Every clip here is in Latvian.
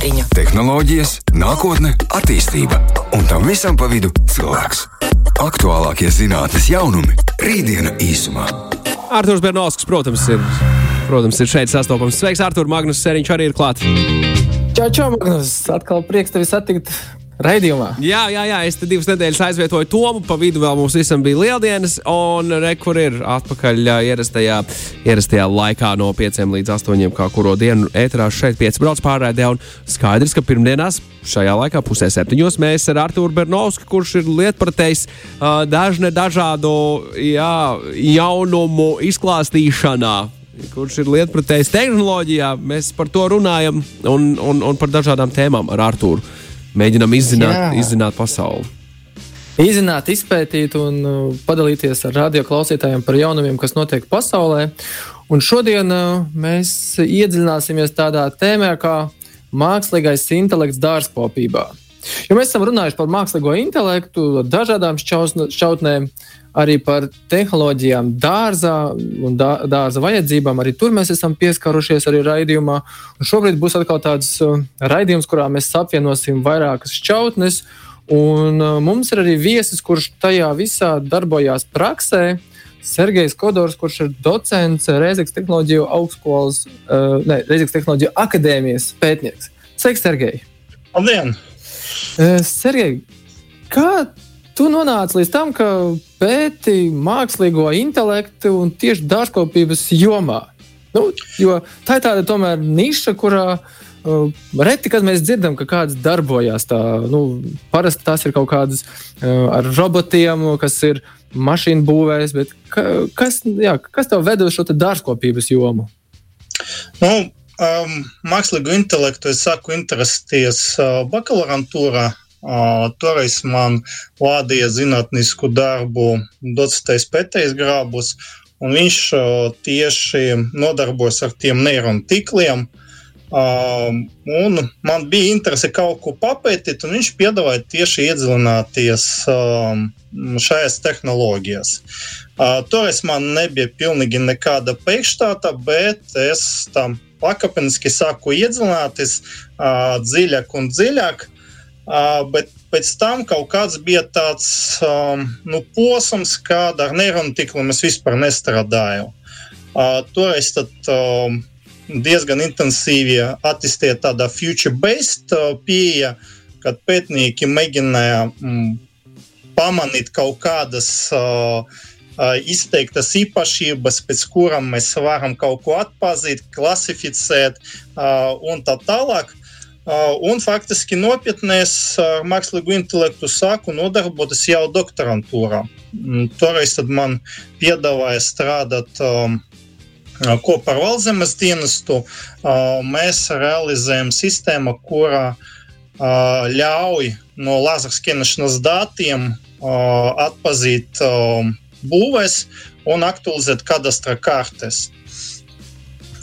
septiņu. Tehnoloģijas, nākotne, attīstība un tam visam pa vidu cilvēks. Aktuālākie zinātnes jaunumi - rītdiena īsumā. Arthurs Bernovskis, protams, ir, protams, ir šeit sastopams. Sveiks, Artur, Magnus Seriņš arī ir klāts. Čau, čau, Magnus! Atkal prieks tevi satikt raidījumā. Jā, jā, jā, es divas nedēļas aizvietoju Tomu, pa vidu vēl mums visam bija lieldienas, un re, kur ir atpakaļ ierastajā, ierastajā laikā no 5 līdz 8, kā kuro dienu ēterā šeit 5 brauc pārraidē, un skaidrs, ka pirmdienās šajā laikā pusē septiņos mēs ar Artūru Bernovski, kurš ir lietpratējs dažne dažādu jā, jaunumu izklāstīšanā. Kurš ir lietpratējs tehnoloģijā, mēs par to runājam un, un, un par dažādām tēmām ar Artūru. Mēģinām izzināt, Jā. izzināt pasauli. Izzināt, izpētīt un uh, padalīties ar radio klausītājiem par jaunumiem, kas notiek pasaulē. Un šodien uh, mēs iedziļināsimies tādā tēmā kā mākslīgais intelekts dārzkopībā. Jo mēs esam runājuši par mākslīgo intelektu, dažādām šķautnēm, arī par tehnoloģijām dārzā un dā- dārza vajadzībām. Arī tur mēs esam pieskarušies arī raidījumā. Un šobrīd būs atkal tāds uh, raidījums, kurā mēs apvienosim vairākas šķautnes. Un uh, mums ir arī viesis, kurš tajā visā darbojās praksē. Sergejs Kodors, kurš ir docents Reizeknas tehnoloģiju augstskolas, uh, ne, Reizeknas tehnoloģiju akadēmijas pētnieks. Sveiks, Sergej! Labdien! Sergej, kā tu nonāci līdz tam, ka pēti mākslīgo intelektu un tieši dārzkopības jomā? Nu, jo tā ir tāda tomēr niša, kurā uh, reti, kad mēs dzirdam, ka kāds darbojas. Tā, nu, parasti tās ir kaut kādas uh, ar robotiem, kas ir mašīnu būvēs, bet ka, kas, jā, kas tev ved uz šo dārzkopības jomu? Nu, um, mākslīgo intelektu es sāku interesēties uh, bakalaurantūrā. Toreiz man vadīja zinātnisku darbu docents Pēters Grābus, un viņš tieši nodarbojas ar tiem neironu tikliem. Un man bija interese kaut ko papētīt, un viņš piedāvāja tieši iedziļināties šajās tehnoloģijās. Toreiz man nebija pilnīgi nekāda priekšstāta, bet es tam pakāpeniski sāku iedziļināties dziļāk un dziļāk. Uh, bet pēc tam kaut kāds bija tāds um, nu, posms, kad ar neironu tīkliem es vispār nestrādāju. Uh, toreiz tad, um, diezgan intensīvi attīstīja tāda future-based uh, pieeja, kad pētnieki mēģināja mm, pamanīt kaut kādas uh, uh, izteiktas īpašības, pēc kurām mēs varam kaut ko atpazīt, klasificēt uh, un tā tālāk. Un faktiski nopietnēs ar mākslīgo intelektu sāku nodarboties jau doktorantūrā. Toreiz man piedāvāja strādāt um, kopā ar Valzemes dienestu. Uh, mēs realizējam sistēmu, kurā uh, ļauj no laserskenešanas datiem uh, atpazīt uh, būvēs un aktualizēt kadastra kartes.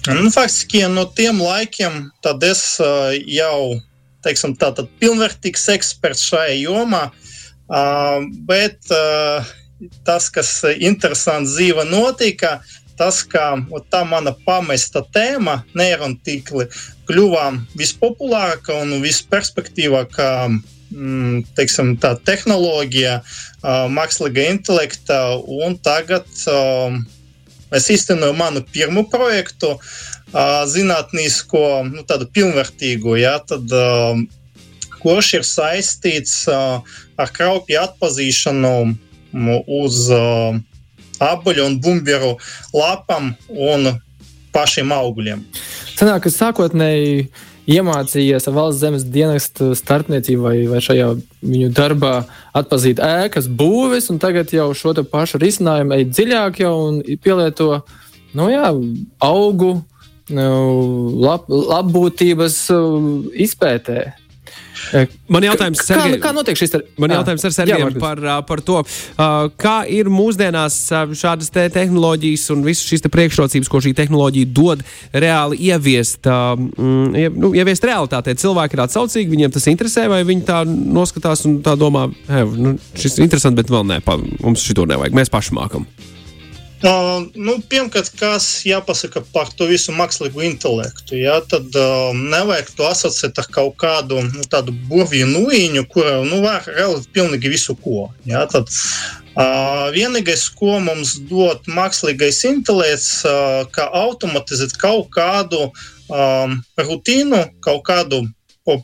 Nu, faktiski no tiem laikiem es uh, jau teiksim, tātad pilnvērtīgs eksperts šajā jomā, uh, bet uh, tas, kas interesants dzīve notika, tas, ka tā mana pamesta tēma, neironu tīkli, kļuva vispopulārākā un visperspektīvākā mm, teiksim, tā tehnoloģija, mākslīga intelekta, un tagad um, es īstenoju manu pirmo projektu, zinātnīsko, nu, tādu pilnvērtīgu, ja, tad, kurš ir saistīts ar kraupju atpazīšanu uz apaļu un bumbuļu lapām un pašiem augļiem. Sanāk, ka sākotnēji iemācījies valsts zemes dienestu starpniecību vai, vai šajā viņu darbā atpazīt ēkas būves, un tagad jau šo pašu risinājumu ej dziļāk jau un pielieto nu, jā, augu nu, lab, labbūtības uh, izpētē. Man jautājums, kā, Sergej, kā notiek šis? Ar... Man jautājums ar Sergeju par, par to, kā ir mūsdienās šādas te tehnoloģijas un visas šīs te priekšrocības, ko šī tehnoloģija dod, reāli ieviest, mm, nu, ieviest realitātē. Cilvēki ir atsaucīgi, viņiem tas interesē, vai viņi tā noskatās un tā domā, nu, šis ir interesants, bet vēl nē, pa, mums šito nevajag, mēs paši mākam. Nu, Pirmkārt, kas jāpasaka par to visu mākslīgo intelektu, ja, tad uh, nevajag to asociēt ar kaut kādu nu, tādu burvju nūjiņu, kura nu, var realizēt pilnīgi visu ko. Ja, tad, uh, vienīgais, ko mums dod mākslīgais intelekts, uh, kā automatizēt kaut kādu um, rutīnu, kaut kādu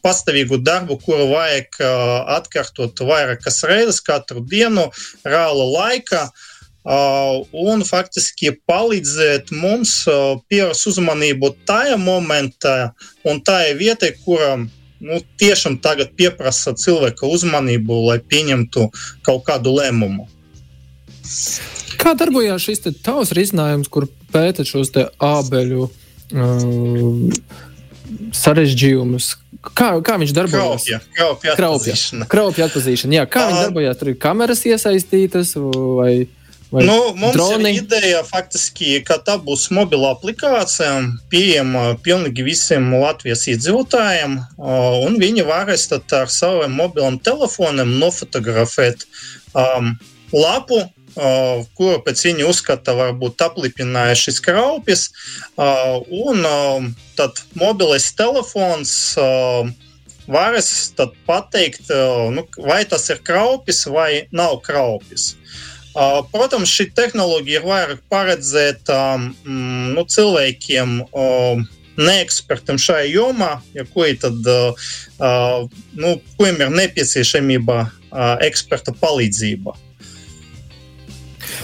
pastāvīgu darbu, kuru vajag uh, atkārtot vairākas reizes katru dienu, reāla laikā. Uh, un faktiski palīdzēt mums pievērst uzmanību tajā momentā un tajā vietā, kurā nu, tiešām tagad pieprasa cilvēka uzmanību, lai pieņemtu kaut kādu lēmumu. Kā darbojās šis tavs risinājums, kur pēta šos ābeļu um, sarežģījumus? Kā, kā viņš darbojas? Kraupja, kraupja atpazīšana. Kraupja atpazīšana. Jā, kā uh, viņš darbojas? Tur ir kameras iesaistītas vai? Vai nu, mums droni? ir ideja, faktiski, ka tā būs mobila aplikācija, pieejama pilnīgi visiem Latvijas iedzīvotājiem. Un viņi varēs ar saviem mobiliem telefoniem nofotografēt um, lapu, Uh, kuru pēc viņa uzskata, varbūt aplipinājuši skraupjas. Uh, un uh, tad mobilais telefons varēs pateikt, nu, vai tas ir kraupis vai nav kraupis. Protams, šī tehnoloģija ir vairāk paredzēta nu, cilvēkiem, neekspertiem šajā jomā, ja kuri tad, nu, kuriem ir nepieciešamība eksperta palīdzība.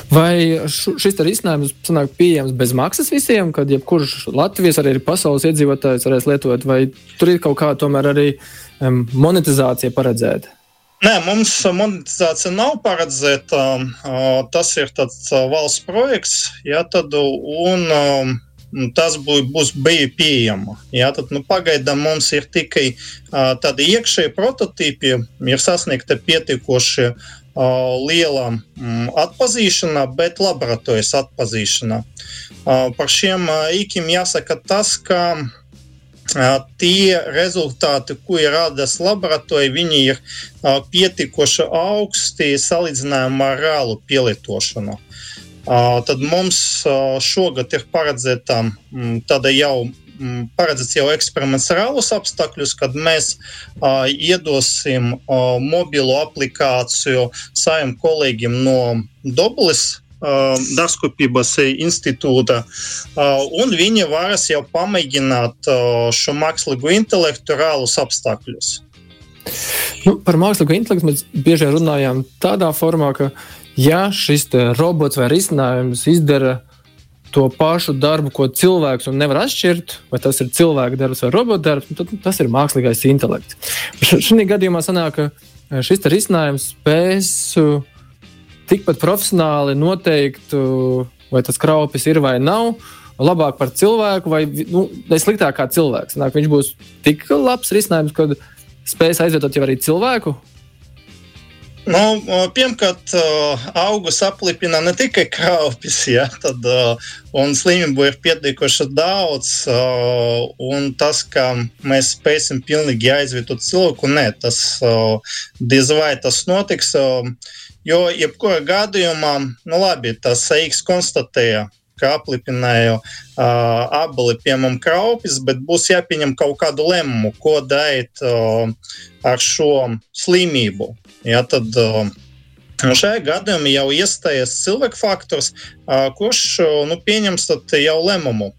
Vai šis risinājums sanāk pieejams bez maksas visiem, kad jebkurš Latvijas arī pasaules iedzīvotājs varēs lietot, vai tur ir kaut kā tomēr arī um, monetizācija paredzēta? Nē, mums monetizācija nav paredzēta. Tas ir tāds valsts projekts, ja, tad, un tas būs bija pieejama. Ja, tad, nu, pagaidām mums ir tikai tādi iekšēji prototypi, ir sasniegta pietiekoši liela atpazīšana, bet laboratorijas atpazīšana. Par šiem īkiem jāsaka tas, ka tie rezultāti, ko ir radījis laboratorija, viņi ir pietiekoši augsti salīdzinājumā ar reālu pielietošanu. Tad mums šogad ir paredzēta tāda jau paredzēts jau eksperiments reālus apstākļus, kad mēs uh, iedosim uh, mobilo aplikāciju saviem kolēģiem no Doblis Dārzkopības institūta, un viņi varas jau pamēģināt šo mākslīgo intelektu reālus apstākļus. Nu, par mākslīgo intelektu mēs bieži runājam tādā formā, ka ja šis robots vai risinājums izdara to pašu darbu, ko cilvēks nevar atšķirt, vai tas ir cilvēka darbs vai robota darbs, tad tas ir mākslīgais intelekts. Šajā gadījumā sanāk, ka šis risinājums spēs tikpat profesionāli noteikt, vai tas kraupis ir vai nav. Labāk par cilvēku, vai nu, sliktāk kā cilvēks. Nāk, viņš būs tik labs risinājums, ka spēs aizvietot jau arī cilvēku. Nu, pirmkārt, augus aplipina ne tikai kraupis, ja, tad, un slimību ir pietiekoši daudz. Un tas, ka mēs spēsim pilnīgi aizvietot cilvēku, nē, tas diez vai tas notiks. Jo, jebkurā gadījumā, nu labi, tas EIX konstatēja, ka aplipināja uh, abali, piemēram, kraupis, bet būs jāpieņem kaut kādu lēmumu, ko darīt uh, ar šo slimību. Ja, tad, uh, Šajā gadījumā jau iestājas cilvēka faktors, kurš nu, pieņems jau lēmumu.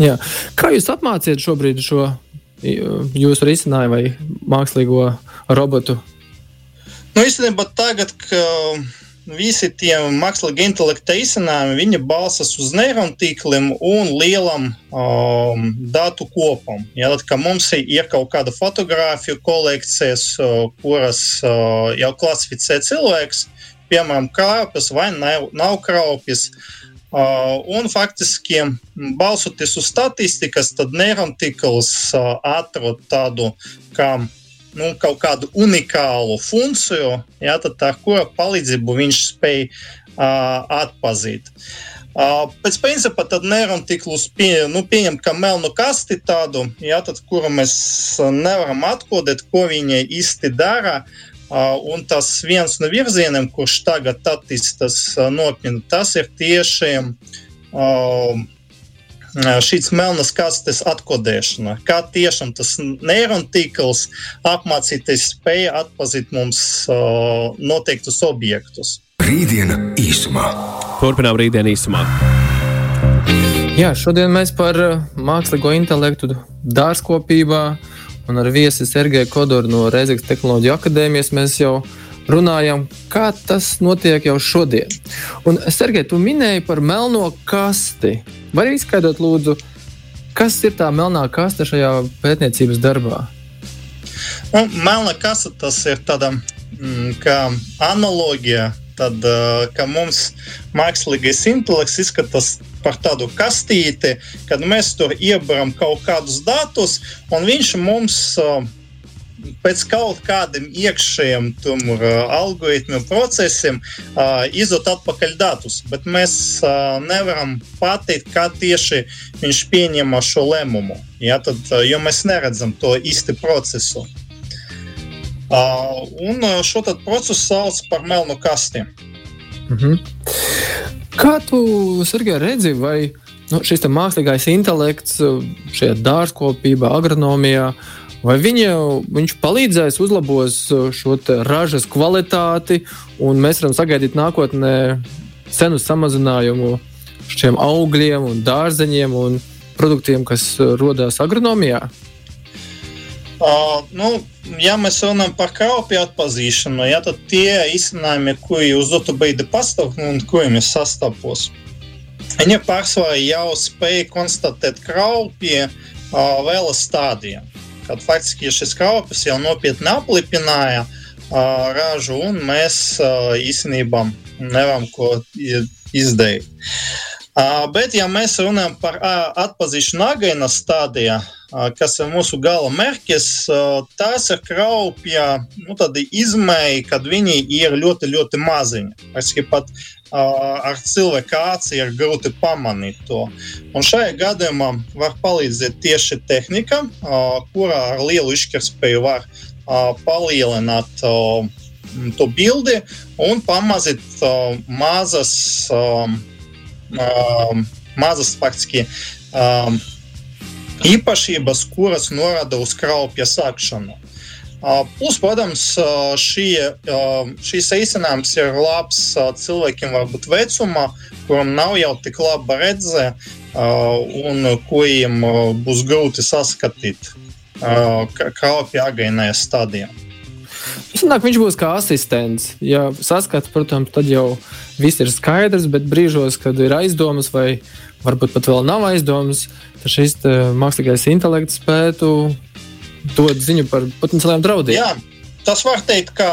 Jā. Kā jūs apmācījat šobrīd šo jūsu risinājumu vai mākslīgo robotu Nu, īstenībā tagad, kad visi tie mākslīgi intelekta izcinājumi, viņi balstās uz neironu tīkliem un lielam um, datu kopam. Ja, tad, mums ir kaut kāda fotografija kolekcijas, uh, kuras uh, jau klasificē cilvēks, piemēram, krāpjas vai nav, nav krāpjas. Uh, un faktiski, balsoties uz statistikas, tad neironu tīkls uh, atrod tādu kā nu, kaut kādu unikālu funkciju, ja, tad ar kura palīdzību viņš spēj uh, atpazīt. Uh, pēc principa tad nevaram tiklus pie, nu, pieņemt kā melnu kasti tādu, ja, tad, kuru mēs nevaram atkodēt, ko viņi īsti dara. Un tas viens no virzieniem, kurš tagad attīstās nopietni, tas ir tieši šīs melnas kastes atkodēšana. Kā tiešām tas neirontīkls apmācīties spēja atpazīt mums noteiktus objektus. Rītdiena īsumā. Turpinām rītdienu īsumā. Jā, šodien mēs par mākslīgo intelektu dārzkopībā un ar viesi Sergeju Kodoru no Reizeknas Tehnoloģiju akadēmijas mēs jau runājam, kā tas notiek jau šodien. Un, Sergei, tu minēji par melno kasti. Vari izskaidrot, lūdzu, kas ir tā melnā kaste šajā pētniecības darbā? Nu, melna kaste tas ir tāda mm, kā analoģija. Tad, ka mums mākslīgais intelekts izskatās par tādu kastīti, kad mēs tur iebaram kaut kādus datus, un viņš mums uh, pēc kaut kādiem iekšējiem tumur, algoritmu procesiem uh, izdot atpakaļ datus, bet mēs uh, nevaram pateikt, kā tieši viņš pieņem šo lēmumu. Ja, tad, jo mēs neredzam to īsti procesu. Uh, un šo procesu sauc par melnu kasti. Mm -hmm. Kā tu, Sergei, redzi, vai nu, šis mākslīgais intelekts šajā dārzkopībā, agronomijā, uh, Vai viņa, viņš palīdzēs, uzlabos uh, šo ražas kvalitāti, un mēs varam sagaidīt nākotnē cenu samazinājumu šiem augļiem, un dārzeņiem un produktiem, kas uh, rodas agronomijā? Uh, nu, ja mēs runājam par kraupju atpazīšanu, ja, tad tie izcinājumi, kuri uz dotu brīdi pastāv un kuriem ir sastapos, viņi pārsvarā jau spēja konstatēt kraupju uh, vēl stādijā kad faktiski šis kraupis jau nopietni aplipināja ražu, un mēs īstenībā nevaram ko izdarīt. Bet, ja mēs runājam par atpazīšanu agrīnā stadijā, kas ir mūsu gala mērķis, tas ir kraupja nu, izmēja, kad viņi ir ļoti, ļoti maziņi. Es pat ar cilvēku aci ir grūti pamanīt to. Un šajā gadījumā var palīdzēt tieši tehnika, kurā ar lielu izšķirtspēju var palielināt to bildi un pamazīt mazas, mazas faktiski īpašības, kuras norāda uz kraupja sākšanu. Plus, protams, šī, šīs aicinājums ir labs cilvēkiem, varbūt vecumā, kuram nav jau tik laba redzē, un kuriem būs grūti saskatīt krāpju agrīnajā stadijā. Sanāk, viņš būs kā asistents. Ja saskata, protams, tad jau viss ir skaidrs, bet brīžos, kad ir aizdomas vai varbūt pat vēl nav aizdomas, tad šis mākslīgais intelekts spētu dod ziņu par potenciāliem draudiem. Jā, tas var teikt, ka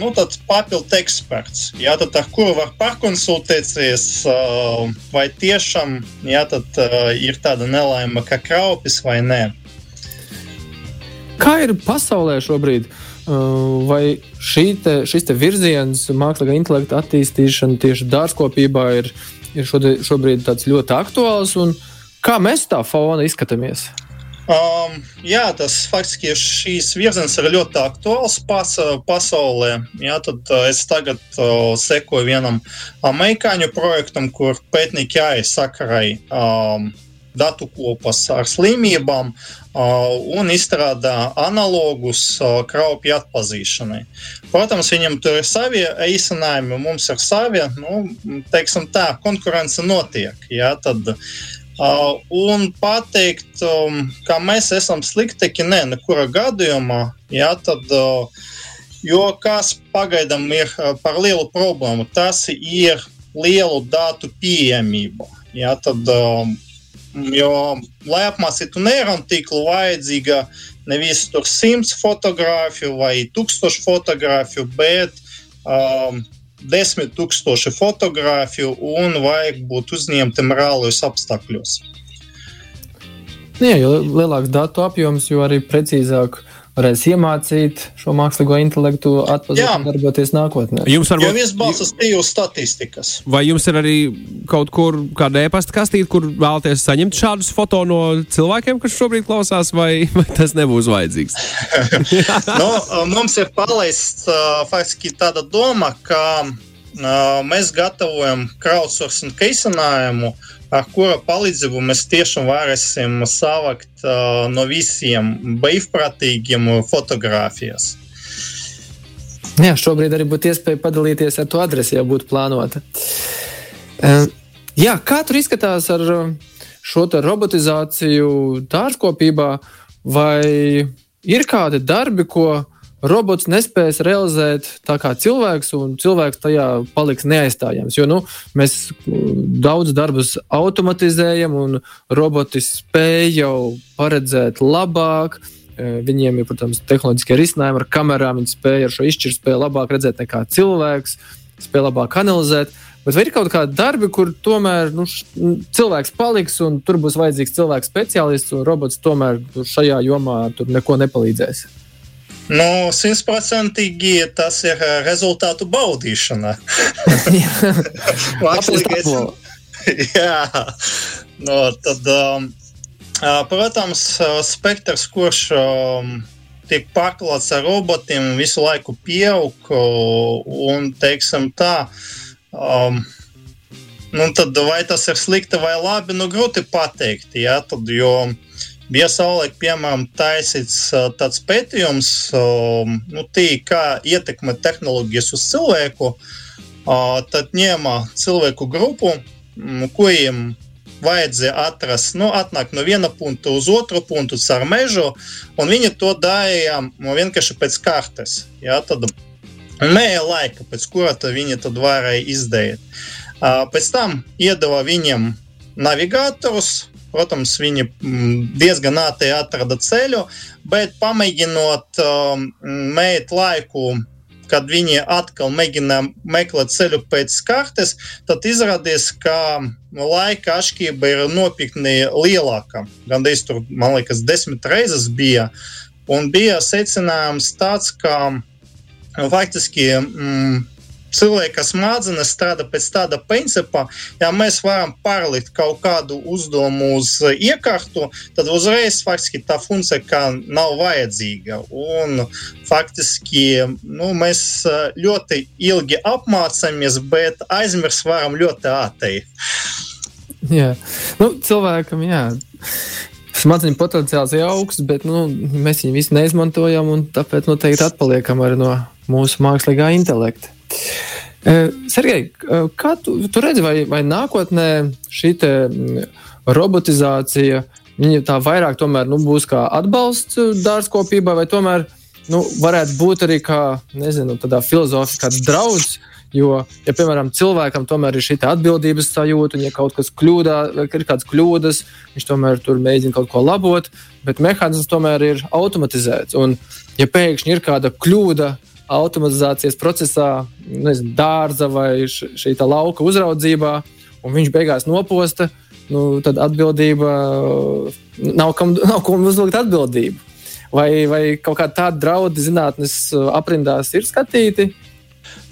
nu, papildu eksperts, jā, tad, ar kuru var pakonsultēties, vai tiešām jā, tad, ir tāda nelaime, ka kraupis vai nē. Kā ir pasaulē šobrīd? Vai te, šis te virziens, mākslīgā intelekta attīstīšana tieši dārzkopībā ir, ir šobrīd ļoti aktuāls? Kā mēs tā fona izskatāmies? Um, jā, tas faktiski šīs virziens ir ļoti aktuāls pas, pasaulē. Jā, tad uh, es tagad uh, sekoju vienam amerikāņu projektam, kur pētnieki aizsakarai um, datu kopas ar slimībām un izstrādā analogus kraupju atpazīšanai. Protams, viņam tur ir savi īstenājumi, mums ir savi. Nu, teiksim tā, konkurence notiek. Jā, tad, uh, un pateikt, um, ka mēs esam sliktāki, nē, nekura gadījumā. Jā, tad, uh, jo kas pagaidām ir par lielu problēmu, tas ir lielu datu pieejamība. Jā, tad, um, jo, lai apmācītu neironu tīklu, vajadzīga nevis tur simts fotografiju vai tūkstošu fotografiju, bet um, desmit tūkstoši fotografiju un vajag būt uzņemtam reālos apstākļos. Jā, jo lielāks datu apjoms, jo arī precīzāk varēs iemācīt šo mākslīgo intelektu atpazīt un darboties nākotnē. Jums varbūt... Jo viss balstas tīvu statistikas. Vai jums ir arī kaut kur kāda e-pasta kastīte, kur vēlaties saņemt šādus foto no cilvēkiem, kas šobrīd klausās, vai, vai tas nebūs vajadzīgs? no, mums ir palaists faktiski tāda doma, ka mēs gatavojam crowdsourcing kaisinājumu, ar kura palīdzību mēs tiešām varēsim savākt uh, no visiem brīvprātīgiem fotogrāfijas. Jā, šobrīd arī būtu iespēja padalīties ar to adresi, ja būtu plānota. Uh, jā, kā tur izskatās ar šo robotizāciju dārzkopībā, vai ir kādi darbi, ko robots nespēs realizēt tā kā cilvēks, un cilvēks tajā paliks neaizstājams. Jo nu, mēs daudz darbus automatizējam, un roboti spēj jau paredzēt labāk. E, viņiem ir, protams, tehnoloģiskie risinājumi ar kamerām. Viņi spēj ar šo izšķirtspēju labāk redzēt nekā cilvēks, spēj labāk analizēt. Bet vai ir kaut kādi darbi, kur tomēr nu, cilvēks paliks un tur būs vajadzīgs cilvēks speciālists, un robots tomēr šajā jomā neko nepalīdzēs? Nu, simtprocentīgi tas ir eh, rezultātu baudīšana. Mākslīgais. Jā, no, tad, um, protams, spektrs, kurš um, tiek pārklāts ar robotiem, visu laiku pieaug. Un, teiksim, tā, um, nu, tad, vai tas ir slikti vai labi, nu, grūti pateikt. Ja? Tad, jo, Bija savulaik, piemēram, taisīts tāds pētījums, nu, tī, kā ietekmē tehnoloģijas uz cilvēku. Tad ņēma cilvēku grupu, kuriem vajadzēja atrast, nu, atnākt no viena punkta uz otru punktu caur mežu, un viņi to darīja vienkārši pēc kartes. Ja, tad mēja laika, pēc kura viņi to varēja izdarīt. Pēc tam iedeva viņiem navigatorus, Protams, viņi mm, diezgan ātri atrada ceļu, bet pamēģinot um, mēt laiku kad viņi atkal mēģina meklēt ceļu pēc kartes, tad izrādās, ka laika atšķirība ir nopietni lielāka. Gan arī tur, man liekas, desmit reizes bija. Un bija secinājums tāds, ka faktiski mm, cilvēka smadzenes strādā pēc tāda principa, ja mēs varam pārlikt kaut kādu uzdevumu uz iekārtu, tad uzreiz faktiski tā funkcija nav vajadzīga. Un faktiski nu, mēs ļoti ilgi apmācāmies, bet aizmirst varam ļoti ātri. Jā, nu, cilvēkam, jā. Smadzeņu potenciāls ir augsts, bet nu, mēs viņu visu neizmantojam, un tāpēc noteikti atpaliekam arī no mūsu mākslīgā intelekta. Sergei, kā tu, tu redzi, vai, vai nākotnē šī robotizācija tā vairāk tomēr, nu, būs kā atbalsts dārzkopībai, vai tomēr nu, varētu būt arī kā nezinu, filozofiskā draugs? Jo, ja, piemēram, cilvēkam tomēr ir šī atbildības sajūta, un ja kaut kas kļūdā, ir kādas kļūdas, viņš tomēr tur mēģina kaut ko labot, bet mehānisms tomēr ir automatizēts. Un, ja pēkšņi ir kāda kļūda automatizācijas procesā, nezinu, dārza vai šī lauka uzraudzībā, un viņš beigās noposta, nu, tad atbildība nav kam, nav kam uzlikt atbildību. Vai, vai kaut kāda tāda draudi zinātnes aprindās ir skatīti?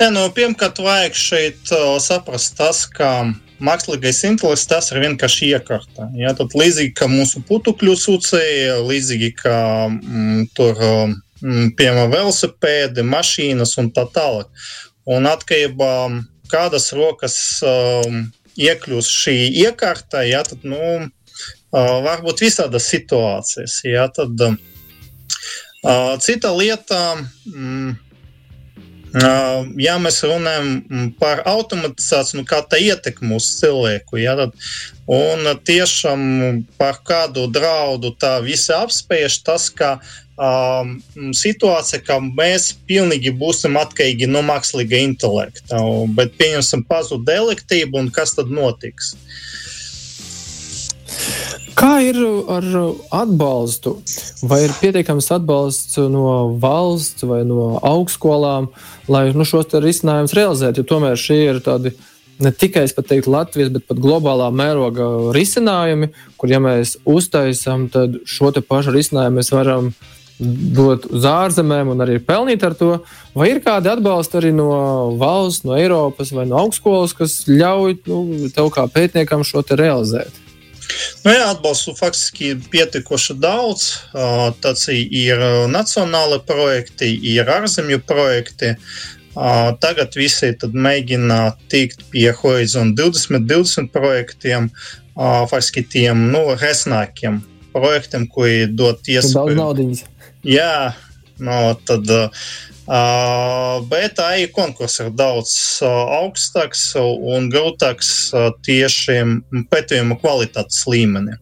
Ja, nu, Pirmkārt, vajag šeit uh, saprast tas, ka mākslīgais intelekts tas ir vienkārši iekārta. Ja, tad līdzīgi kā mūsu putekļu sūcēji, līdzīgi kā mm, tur. Uh, Mm, piemēram, velosipēdi, mašīnas un tā tālāk. Un atkarībā no kādas rokas um, iekļūs šī iekārta, ja, tad nu, uh, var būt visādas situācijas. Ja, tad, uh, cita lieta. Mm, Ja mēs runājam par automatizāciju, nu, kā tā ietekmē uz cilvēku, ja, tad, un tiešām par kādu draudu tā visi apspiež tas, ka um, situācija, ka mēs pilnīgi būsim atkarīgi no mākslīga intelekta. Bet pieņemsim pazud elektrību, un kas tad notiks? Kā ir ar atbalstu? Vai ir pietiekams atbalsts no valsts vai no augstskolām, lai nu, šos risinājumus realizētu? Jo tomēr šie ir tādi ne tikai teiktu, Latvijas, bet pat globālā mēroga risinājumi, kur, ja mēs uztaisām, šo pašu risinājumu mēs varam dot uz ārzemēm un arī pelnīt ar to. Vai ir kādi atbalsti arī no valsts, no Eiropas vai no augstskolas, kas ļauj nu, tev kā pētniekam šo te realizēt? Nu, jā, atbalstu faktiski ir pietiekoši daudz. Tas ir nacionāli projekti, ir ārzemju projekti. Tagad visi mēģina tikt pie Horizon 2020 projektiem, faktiski tiem nu, resnākiem projektiem, kuri dod iespēju. Daudz naudas. Jā, no, tad. Uh, bet AI konkurss ir daudz uh, augstāks un grūtāks uh, tieši pētījuma kvalitātes līmenī.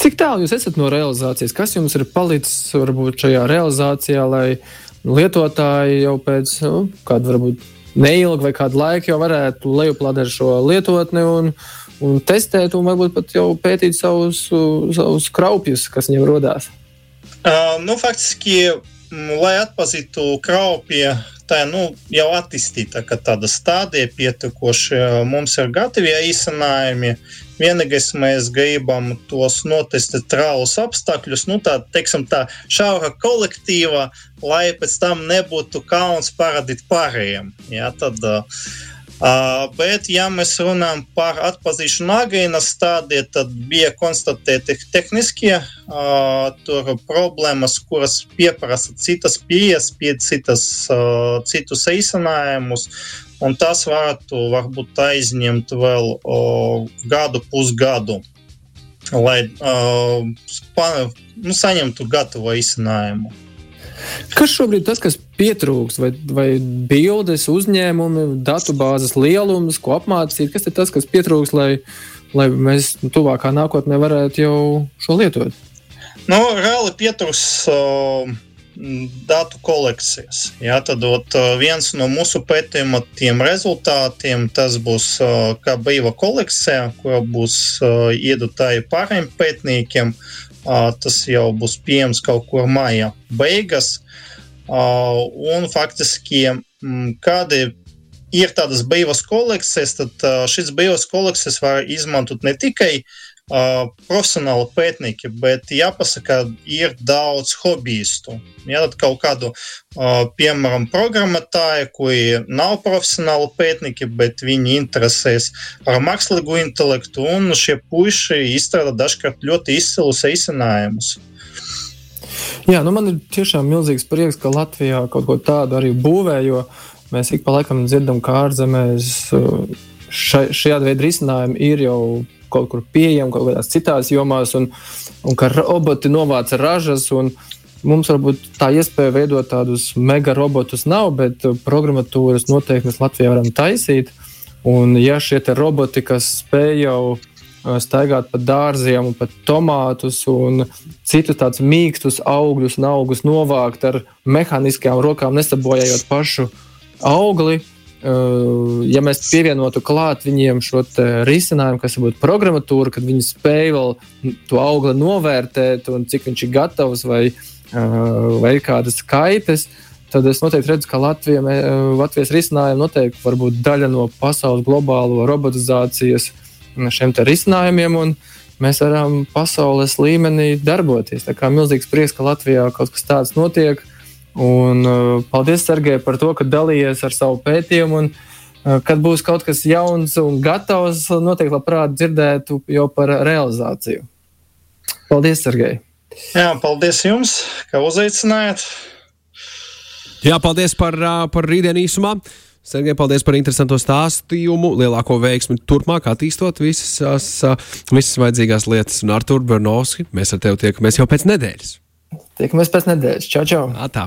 Cik tālu jūs esat no realizācijas? Kas jums ir palicis varbūt šajā realizācijā, lai lietotāji jau pēc nu, kāda varbūt neilga vai kāda laika jau varētu lejuplādēt šo lietotni un, un testēt, un varbūt pat jau pētīt savus, savus kraupjus, kas viņiem rodās? Uh, nu, faktiski, lai atpazītu kraupju, tā nu, jau attīstīta tāda stadija, pietiekoši mums ir gatavi īstenājumi. Vienīgais mēs gribam tos notestēt reālus apstākļus, nu, tā, teiksim, tā šaura kolektīva, lai pēc tam nebūtu kauns parādīt pārējiem. Ja, tad, uh, Uh, bet, ja mēs runājam par atpazīšanu agrīnas stadijā, tad bija konstatēti tehniskie uh, problēmas, kuras pieprasa citas pieejas, pie citas, uh, citus eisinājumus. Un tas varētu varbūt aizņemt vēl gadu, pusgadu, lai nu, saņemtu gatavu izcinājumu. Kas šobrīd ir tas, kas pietrūks, vai, vai bildes, uzņēmumi, datubāzes lielums, ko apmācīt? Kas ir tas, kas pietrūks, lai, lai mēs tuvākā nākotnē varētu jau šo lietot? Nu, reāli pietrūks uh, datu kolekcijas. Jā, tad ot, viens no mūsu pētījuma rezultātiem būs uh, kā brīva kolekcija, kura būs uh, iedotāja pārējiem pētniekiem. Tas jau būs pieejams kaut kur maija beigās. Un faktiski, kādi ir tādas brīvas kolekcijas, tad šīs brīvas kolekcijas var izmantot ne tikai uh, profesionāli pētnieki, bet jāpasaka, ir daudz hobbyistu. Ja, tad kaut kādu, uh, piemēram, programmētāju, kuri nav profesionāli pētnieki, bet viņi interesēs ar mākslīgo intelektu, un šie puiši izstrādā dažkārt ļoti izcilus risinājumus. Jā, nu man ir tiešām milzīgs prieks, ka Latvijā kaut ko tādu arī būvē, jo mēs ik pa laikam dzirdam, ka ārzemēs šāda veida risinājumi ir jau kaut kur pieejami, kaut kādās citās jomās, un, un ka roboti novāca ražas. Mums varbūt tā iespēja veidot tādus mega robotus nav, bet programmatūras noteikti mēs Latvijā varam taisīt. Un, ja šie roboti, kas spēj jau staigāt pa dārziem, pat tomātus un citus tādus mīkstus augļus un augus novākt ar mehāniskām rokām, nesabojājot pašu augli, ja mēs pievienotu klāt viņiem šo risinājumu, kas būtu programmatūra, kad viņi spēj vēl to augli novērtēt un cik viņš ir gatavs vai, vai kādas kaitas, tad es noteikti redzu, ka Latvija, Latvijas risinājumi noteikti var būt daļa no pasaules globālo robotizācijas šiem risinājumiem. Un, Mēs varam pasaules līmenī darboties. Tā kā milzīgs prieks, ka Latvijā kaut kas tāds notiek. Uh, Un, uh, paldies, Sergei, par to, ka dalījies ar savu pētījumu. Un, uh, kad būs kaut kas jauns un gatavs, noteikti labprāt dzirdētu jau par realizāciju. Paldies, Sergei! Jā, paldies jums, ka uzaicinājāt. Jā, paldies par, uh, par rītdienu īsumā. Sergei, paldies par interesantu stāstījumu, lielāko veiksmi turpmāk attīstot visas, visas vajadzīgās lietas. Un Artur Bernovski, mēs ar tevi tiekamies jau pēc nedēļas. Tiekamies pēc nedēļas. Čau, čau! Tā.